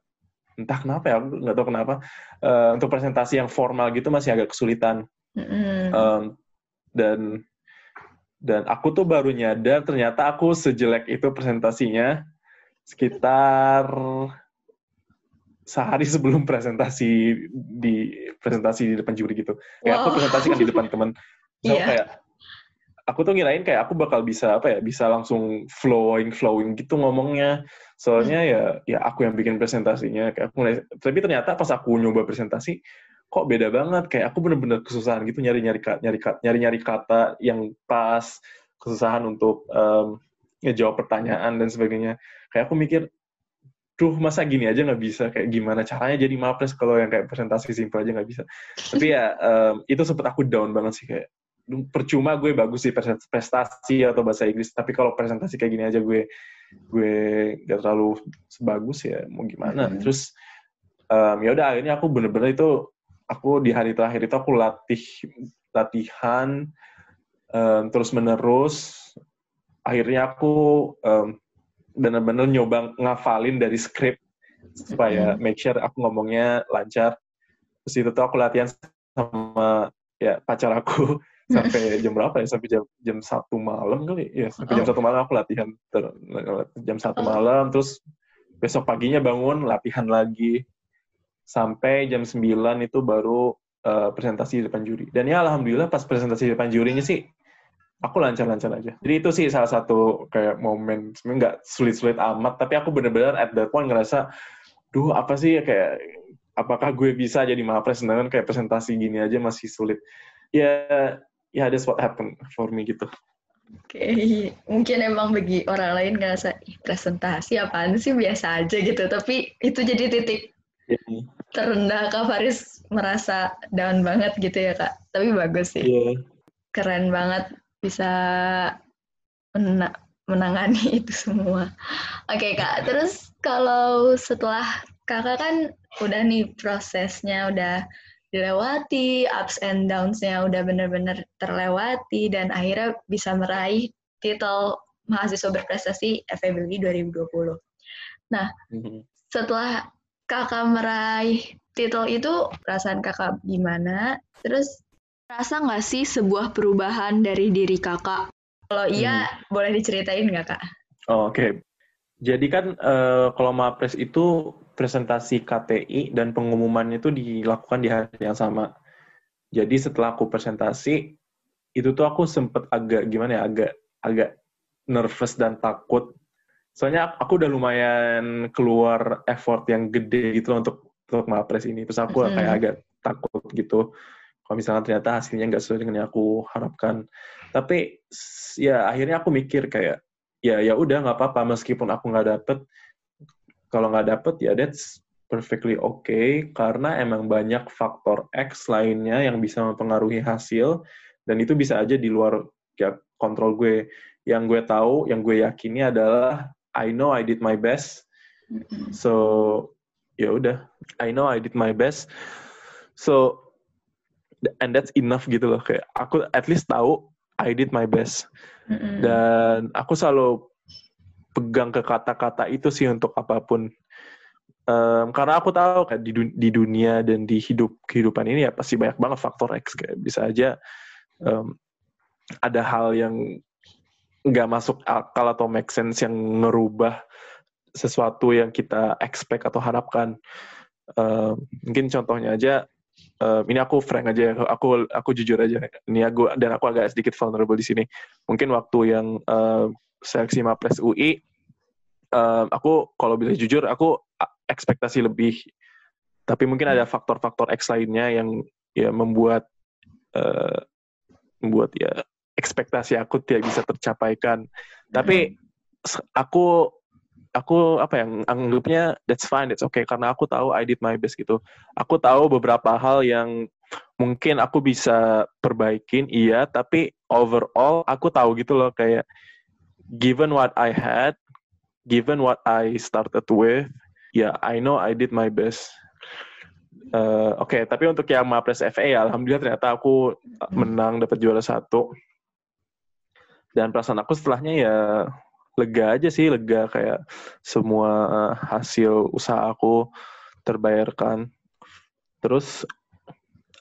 entah kenapa ya aku nggak tahu kenapa Eh, untuk presentasi yang formal gitu masih agak kesulitan Mm-mm. Um, dan dan aku tuh baru nyadar ternyata aku sejelek itu presentasinya sekitar sehari sebelum presentasi di presentasi di depan juri gitu. Kayak aku Wow. presentasi kan di depan teman. So Iya. kayak aku tuh ngirain kayak aku bakal bisa apa ya, bisa langsung flowing flowing gitu ngomongnya. Soalnya ya ya aku yang bikin presentasinya kayak aku mulai tapi ternyata pas aku nyoba presentasi kok beda banget kayak aku bener-bener kesusahan gitu nyari-nyari nyari nyari-nyari kata yang pas, kesusahan untuk em, ngejawab pertanyaan dan sebagainya. Kayak aku mikir duh masa gini aja nggak bisa? Kayak gimana caranya jadi mapres kalau yang kayak presentasi simpel aja nggak bisa? Tapi ya em, itu sempet aku down banget sih kayak percuma gue bagus di prestasi atau bahasa Inggris tapi kalau presentasi kayak gini aja gue gue gak terlalu sebagus ya mau gimana? Hmm. terus um, ya udah akhirnya aku bener-bener itu aku di hari terakhir itu aku latih latihan um, terus menerus akhirnya aku um, bener-bener nyoba ngafalin dari skrip supaya make sure aku ngomongnya lancar. Terus itu tuh aku latihan sama ya pacar aku sampai jam berapa ya? Sampai jam jam satu malam kali ya? Sampai jam oh. satu malam aku latihan ter, jam satu oh. malam terus besok paginya bangun latihan lagi. Sampai jam sembilan itu baru uh, presentasi di depan juri. Dan ya alhamdulillah pas presentasi di depan jurinya sih aku lancar-lancar aja jadi itu sih salah satu kayak momen sebenarnya nggak sulit-sulit amat tapi aku bener-bener at that point ngerasa duh apa sih kayak apakah gue bisa jadi mapres sedangkan kayak presentasi gini aja masih sulit ya ya that's what happened for me gitu Oke, okay. mungkin emang bagi orang lain ngerasa presentasi apaan sih biasa aja gitu, tapi itu jadi titik yeah. terendah Kak Faris merasa down banget gitu ya Kak. Tapi bagus sih, yeah. keren banget bisa mena menangani itu semua. Oke okay, Kak, terus kalau setelah Kakak kan udah nih prosesnya udah dilewati, ups and downs-nya udah bener-bener terlewati, dan akhirnya bisa meraih titel mahasiswa berprestasi FEBUI 2020. Nah, mm-hmm. setelah kakak meraih titel itu, perasaan kakak gimana? Terus, rasa nggak sih sebuah perubahan dari diri kakak? Kalau iya, hmm. boleh diceritain nggak, Kak? Oh, Oke. Okay. Jadi kan uh, kalau Mapres itu presentasi KTI dan pengumumannya itu dilakukan di hari yang sama. Jadi setelah aku presentasi, itu tuh aku sempet agak gimana ya, agak agak nervous dan takut. Soalnya aku udah lumayan keluar effort yang gede gitu loh untuk untuk mapres ini. Terus aku hmm. kayak agak takut gitu. Kalau misalnya ternyata hasilnya nggak sesuai dengan yang aku harapkan. Tapi ya akhirnya aku mikir kayak ya ya udah nggak apa-apa meskipun aku nggak dapet kalau nggak dapet ya that's perfectly okay karena emang banyak faktor X lainnya yang bisa mempengaruhi hasil dan itu bisa aja di luar ya kontrol gue. Yang gue tahu, yang gue yakini adalah I know I did my best. So ya udah, I know I did my best. So and that's enough gitu loh kayak aku at least tahu I did my best. Dan aku selalu pegang ke kata-kata itu sih untuk apa pun. Um, karena aku tahu kan di, di dunia dan di hidup kehidupan ini ya pasti banyak banget faktor X kayak bisa aja um, ada hal yang nggak masuk akal atau make sense yang ngerubah sesuatu yang kita expect atau harapkan. Um, mungkin contohnya aja um, ini aku frank aja aku aku jujur aja. Ini aku dan aku agak sedikit vulnerable di sini. Mungkin waktu yang um, seleksi Mapres UI um, aku kalau bisa jujur aku ekspektasi lebih. Tapi mungkin ada faktor-faktor X lainnya yang ya membuat uh, membuat ya ekspektasi aku tidak bisa tercapaikan. Tapi aku aku apa yang anggapnya that's fine that's okay karena aku tahu I did my best gitu aku tahu beberapa hal yang mungkin aku bisa perbaikin iya tapi overall aku tahu gitu loh kayak given what I had, given what I started with, ya yeah, I know I did my best. Uh, Oke, okay, tapi untuk yang Mapres FA ya, alhamdulillah ternyata aku menang dapat juara satu. Dan perasaan aku setelahnya ya lega aja sih, lega kayak semua hasil usaha aku terbayarkan. Terus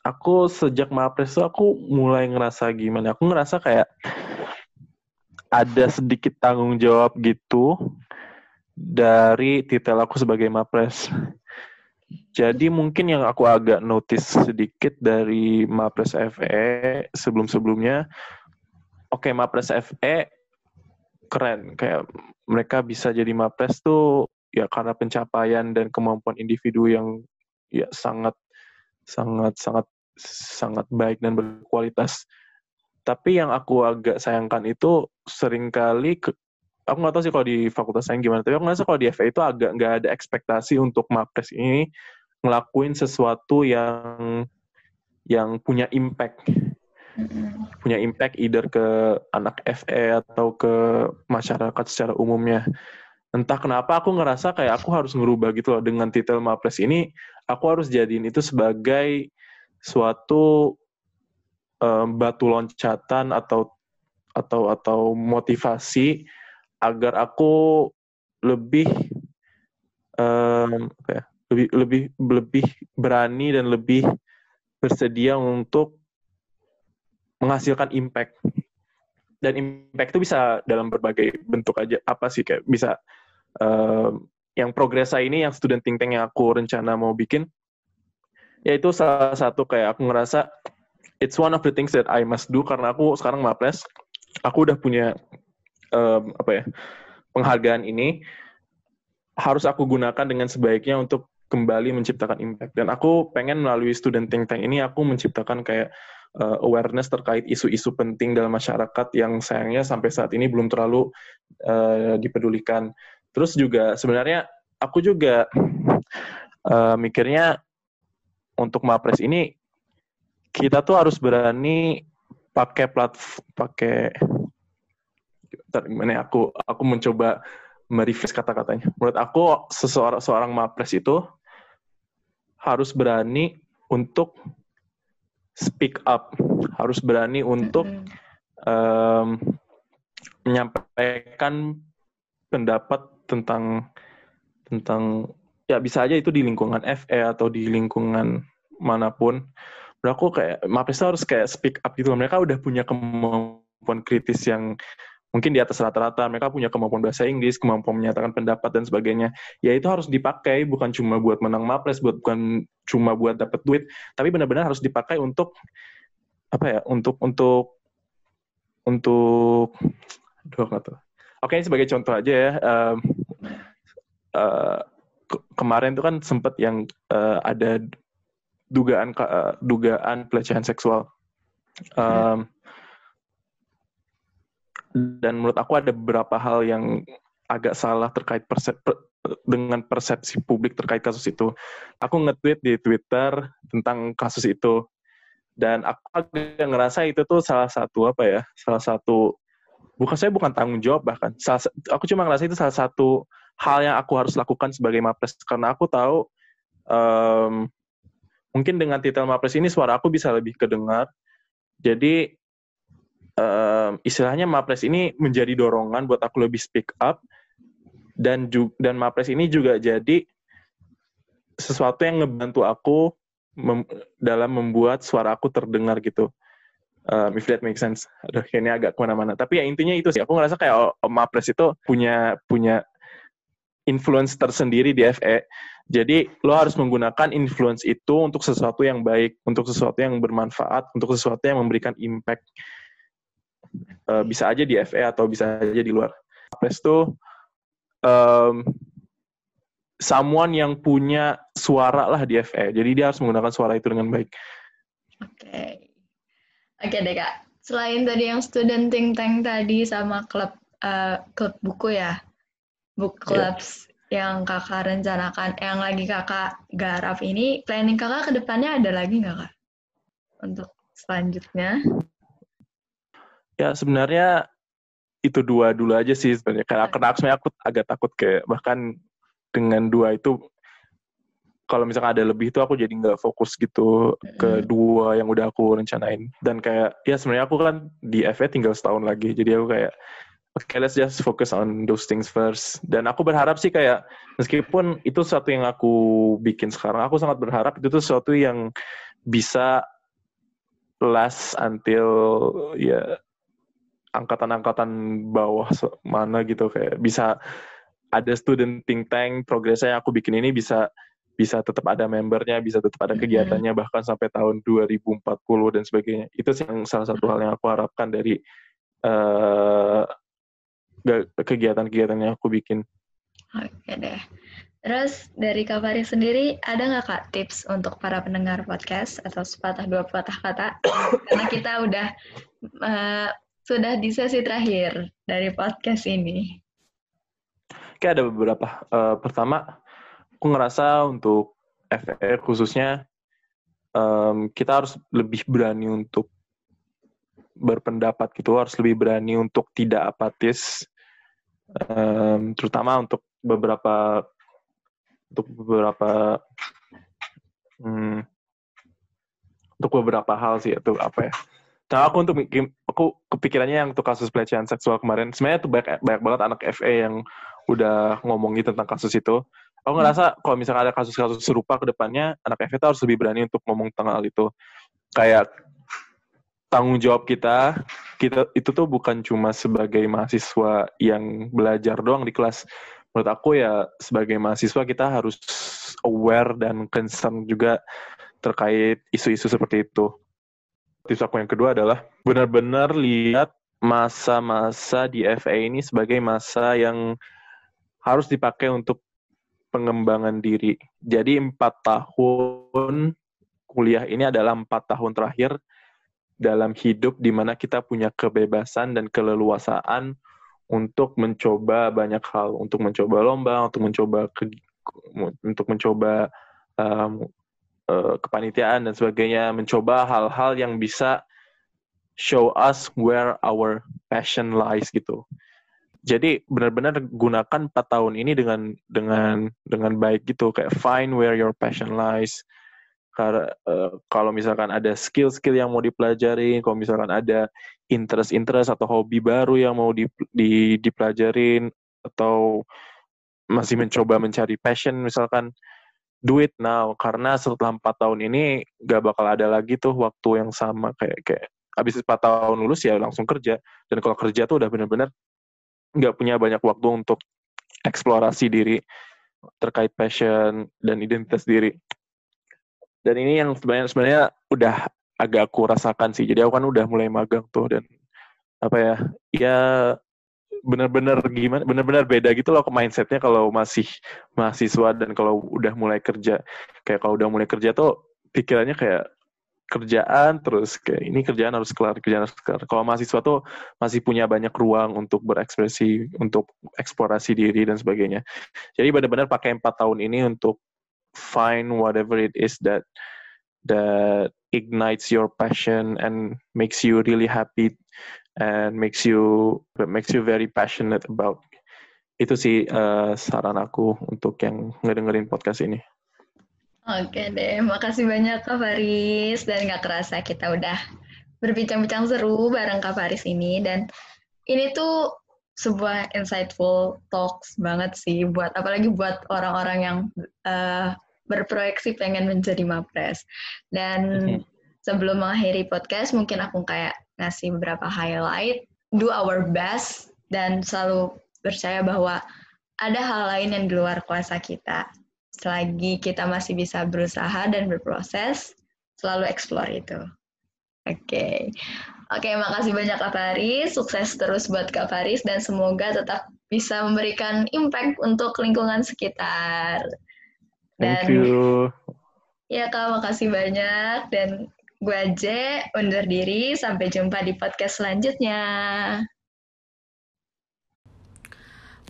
aku sejak Mapres tuh aku mulai ngerasa gimana? Aku ngerasa kayak ada sedikit tanggung jawab gitu dari titel aku sebagai Mapres. Jadi mungkin yang aku agak notice sedikit dari Mapres FE sebelum-sebelumnya, oke okay, Mapres FE keren, kayak mereka bisa jadi Mapres tuh ya karena pencapaian dan kemampuan individu yang ya sangat sangat sangat sangat baik dan berkualitas tapi yang aku agak sayangkan itu sering kali ke, aku nggak tahu sih kalau di fakultas saya gimana, tapi aku ngerasa kalau di FA itu agak nggak ada ekspektasi untuk Mapres ini ngelakuin sesuatu yang yang punya impact. Punya impact either ke anak FE atau ke masyarakat secara umumnya. Entah kenapa aku ngerasa kayak aku harus ngerubah gitu loh dengan titel Mapres ini, aku harus jadiin itu sebagai suatu um, batu loncatan atau atau atau motivasi agar aku lebih um, apa ya, lebih lebih lebih berani dan lebih bersedia untuk menghasilkan impact. Dan impact itu bisa dalam berbagai bentuk aja. Apa sih kayak bisa um, yang progresa ini yang student think tank yang aku rencana mau bikin ya itu salah satu kayak aku ngerasa it's one of the things that I must do karena aku sekarang mapres aku udah punya um, apa ya penghargaan ini. Harus aku gunakan dengan sebaiknya untuk kembali menciptakan impact. Dan aku pengen melalui student think tank ini aku menciptakan kayak uh, awareness terkait isu-isu penting dalam masyarakat yang sayangnya sampai saat ini belum terlalu uh, dipedulikan. Terus juga sebenarnya aku juga uh, mikirnya untuk Mapres ini kita tuh harus berani pakai platform pakai gimana aku aku mencoba merefresh kata-katanya. Menurut aku seseorang seorang Mapres itu harus berani untuk speak up, harus berani untuk um, menyampaikan pendapat tentang tentang ya bisa aja itu di lingkungan FE atau di lingkungan mana pun. Mereka aku kayak Mapes harus kayak speak up gitu. Mereka udah punya kemampuan kritis yang mungkin di atas rata-rata mereka punya kemampuan bahasa Inggris, kemampuan menyatakan pendapat dan sebagainya. Ya itu harus dipakai bukan cuma buat menang mapres, buat bukan cuma buat dapat duit, tapi benar-benar harus dipakai untuk apa ya? Untuk untuk untuk aduh nggak tahu. Oke, ini sebagai contoh aja ya. Um, uh, ke kemarin itu kan sempat yang uh, ada dugaan uh, dugaan pelecehan seksual. Um, dan menurut aku ada beberapa hal yang agak salah terkait persep dengan persepsi publik terkait kasus itu. Aku nge-tweet di Twitter tentang kasus itu dan aku agak ngerasa itu tuh salah satu apa ya? Salah satu bukan saya bukan tanggung jawab bahkan. Salah, aku cuma ngerasa itu salah satu hal yang aku harus lakukan sebagai mapres karena aku tahu um, mungkin dengan titel mapres ini suara aku bisa lebih kedengar. Jadi um, istilahnya Mapres ini menjadi dorongan buat aku lebih speak up dan juga, dan Mapres ini juga jadi sesuatu yang ngebantu aku mem dalam membuat suara aku terdengar gitu. Um, if that makes sense. Aduh, ini agak ke mana-mana. Tapi ya intinya itu sih. Aku ngerasa kayak Om Mapres itu punya punya influence tersendiri di FE. Jadi lo harus menggunakan influence itu untuk sesuatu yang baik, untuk sesuatu yang bermanfaat, untuk sesuatu yang memberikan impact uh, bisa aja di FE atau bisa aja di luar. Pres tuh um, someone yang punya suara lah di FE. Jadi dia harus menggunakan suara itu dengan baik. Oke. Okay. Oke okay deh Kak. Selain tadi yang student think tank tadi sama klub uh, klub buku ya. Book iya. clubs yeah. yang Kakak rencanakan, yang lagi Kakak garap ini, planning Kakak ke depannya ada lagi nggak Kak? Untuk selanjutnya? Ya sebenarnya itu dua dulu aja sih sebenarnya. Karena karena sebenarnya aku agak takut kayak bahkan dengan dua itu kalau misalnya ada lebih itu aku jadi nggak fokus gitu ke dua yang udah aku rencanain. Dan kayak ya sebenarnya aku kan di FE tinggal setahun lagi. Jadi aku kayak oke okay, let's just focus on those things first. Dan aku berharap sih kayak meskipun itu sesuatu yang aku bikin sekarang aku sangat berharap itu tuh sesuatu yang bisa last until ya angkatan-angkatan bawah mana gitu kayak bisa ada student think tank progresnya yang aku bikin ini bisa bisa tetap ada membernya, bisa tetap ada kegiatannya bahkan sampai tahun 2040 dan sebagainya. Itu sih yang salah satu hal yang aku harapkan dari uh, kegiatan-kegiatan yang aku bikin. Oke deh. Terus dari Kak Faris sendiri, ada nggak Kak tips untuk para pendengar podcast atau sepatah dua patah kata? Karena kita udah uh, sudah di sesi terakhir dari podcast ini. Oke, ada beberapa. Uh, pertama, aku ngerasa untuk FR khususnya um, kita harus lebih berani untuk berpendapat gitu harus lebih berani untuk tidak apatis um, terutama untuk beberapa untuk beberapa hmm, untuk beberapa hal sih itu apa ya Nah, aku untuk aku kepikirannya yang untuk kasus pelecehan seksual kemarin, sebenarnya tuh banyak, banyak banget anak FA yang udah ngomongin tentang kasus itu. Aku ngerasa kalau misalnya ada kasus-kasus serupa ke depannya, anak FA itu harus lebih berani untuk ngomong tentang hal itu. Kayak tanggung jawab kita, kita itu tuh bukan cuma sebagai mahasiswa yang belajar doang di kelas. Menurut aku ya sebagai mahasiswa kita harus aware dan concern juga terkait isu-isu seperti itu tips aku yang kedua adalah benar-benar lihat masa-masa di FA ini sebagai masa yang harus dipakai untuk pengembangan diri. Jadi empat tahun kuliah ini adalah empat tahun terakhir dalam hidup di mana kita punya kebebasan dan keleluasaan untuk mencoba banyak hal, untuk mencoba lomba, untuk mencoba ke, untuk mencoba um, Eh, kepanitiaan dan sebagainya, mencoba hal-hal yang bisa show us where our passion lies gitu. Jadi benar-benar gunakan empat tahun ini dengan dengan dengan baik gitu, kayak find where your passion lies. Karena uh, kalau misalkan ada skill-skill yang mau dipelajari, kalau misalkan ada interest-interest atau hobi baru yang mau di, di, dipelajarin atau masih mencoba mencari passion misalkan do it now karena setelah empat tahun ini gak bakal ada lagi tuh waktu yang sama. Kayak kayak abis empat tahun lulus ya langsung kerja. Dan kalau kerja tuh udah bener-bener nggak punya banyak waktu untuk eksplorasi diri terkait passion dan identitas diri. Dan ini yang sebenarnya sebenarnya udah agak aku rasakan sih. Jadi aku kan udah mulai magang tuh dan apa ya ya benar-benar gimana benar-benar beda gitu loh mindsetnya kalau masih mahasiswa dan kalau udah mulai kerja. Kayak kalau udah mulai kerja tuh pikirannya kayak kerjaan terus kayak ini kerjaan harus kelar kerjaan harus kelar. Kalau mahasiswa tuh masih punya banyak ruang untuk berekspresi untuk eksplorasi diri dan sebagainya. Jadi benar-benar pakai empat tahun ini untuk find whatever it is that that ignites your passion and makes you really happy and makes you makes you very passionate about itu sih uh, saran aku untuk yang ngedengerin podcast ini. Oke deh, makasih banyak Kak Faris dan nggak kerasa kita udah berbincang-bincang seru bareng Kak Faris ini dan ini tuh sebuah insightful talks banget sih buat apalagi buat orang-orang yang uh, berproyeksi pengen menjadi mapres dan mm -hmm. Sebelum mengakhiri podcast mungkin aku kayak ngasih beberapa highlight, do our best, dan selalu percaya bahwa ada hal lain yang di luar kuasa kita. Selagi kita masih bisa berusaha dan berproses, selalu explore itu. Oke. Okay. Oke, okay, makasih banyak Kak Faris. Sukses terus buat Kak Faris dan semoga tetap bisa memberikan impact untuk lingkungan sekitar. Dan, Thank you. Ya Kak, makasih banyak dan Gue aja undur diri. Sampai jumpa di podcast selanjutnya.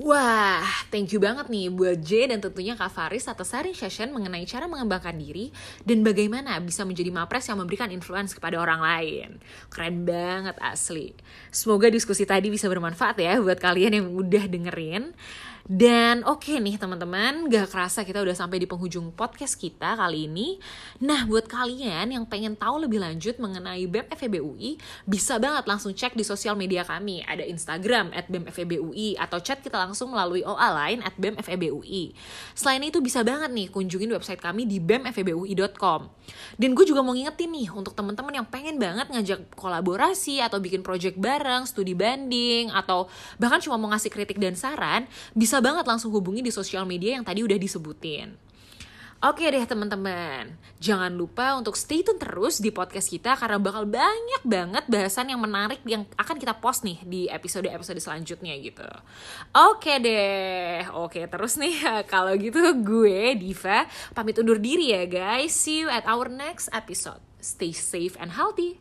Wah, thank you banget nih buat J dan tentunya Kak Faris atas sharing session mengenai cara mengembangkan diri dan bagaimana bisa menjadi mapres yang memberikan influence kepada orang lain. Keren banget asli. Semoga diskusi tadi bisa bermanfaat ya buat kalian yang udah dengerin. Dan oke okay nih teman-teman, gak kerasa kita udah sampai di penghujung podcast kita kali ini. Nah, buat kalian yang pengen tahu lebih lanjut mengenai BEM FEB UI, bisa banget langsung cek di sosial media kami. Ada Instagram at BEM FEB UI, atau chat kita langsung melalui OA line at BEM FEB UI. Selain itu bisa banget nih kunjungin website kami di bemfebui.com. Dan gue juga mau ngingetin nih untuk teman-teman yang pengen banget ngajak kolaborasi atau bikin project bareng, studi banding, atau bahkan cuma mau ngasih kritik dan saran, bisa bisa banget langsung hubungi di sosial media yang tadi udah disebutin. Oke deh teman-teman, jangan lupa untuk stay tune terus di podcast kita karena bakal banyak banget bahasan yang menarik yang akan kita post nih di episode-episode selanjutnya gitu. Oke deh, oke terus nih kalau gitu gue Diva pamit undur diri ya guys. See you at our next episode. Stay safe and healthy.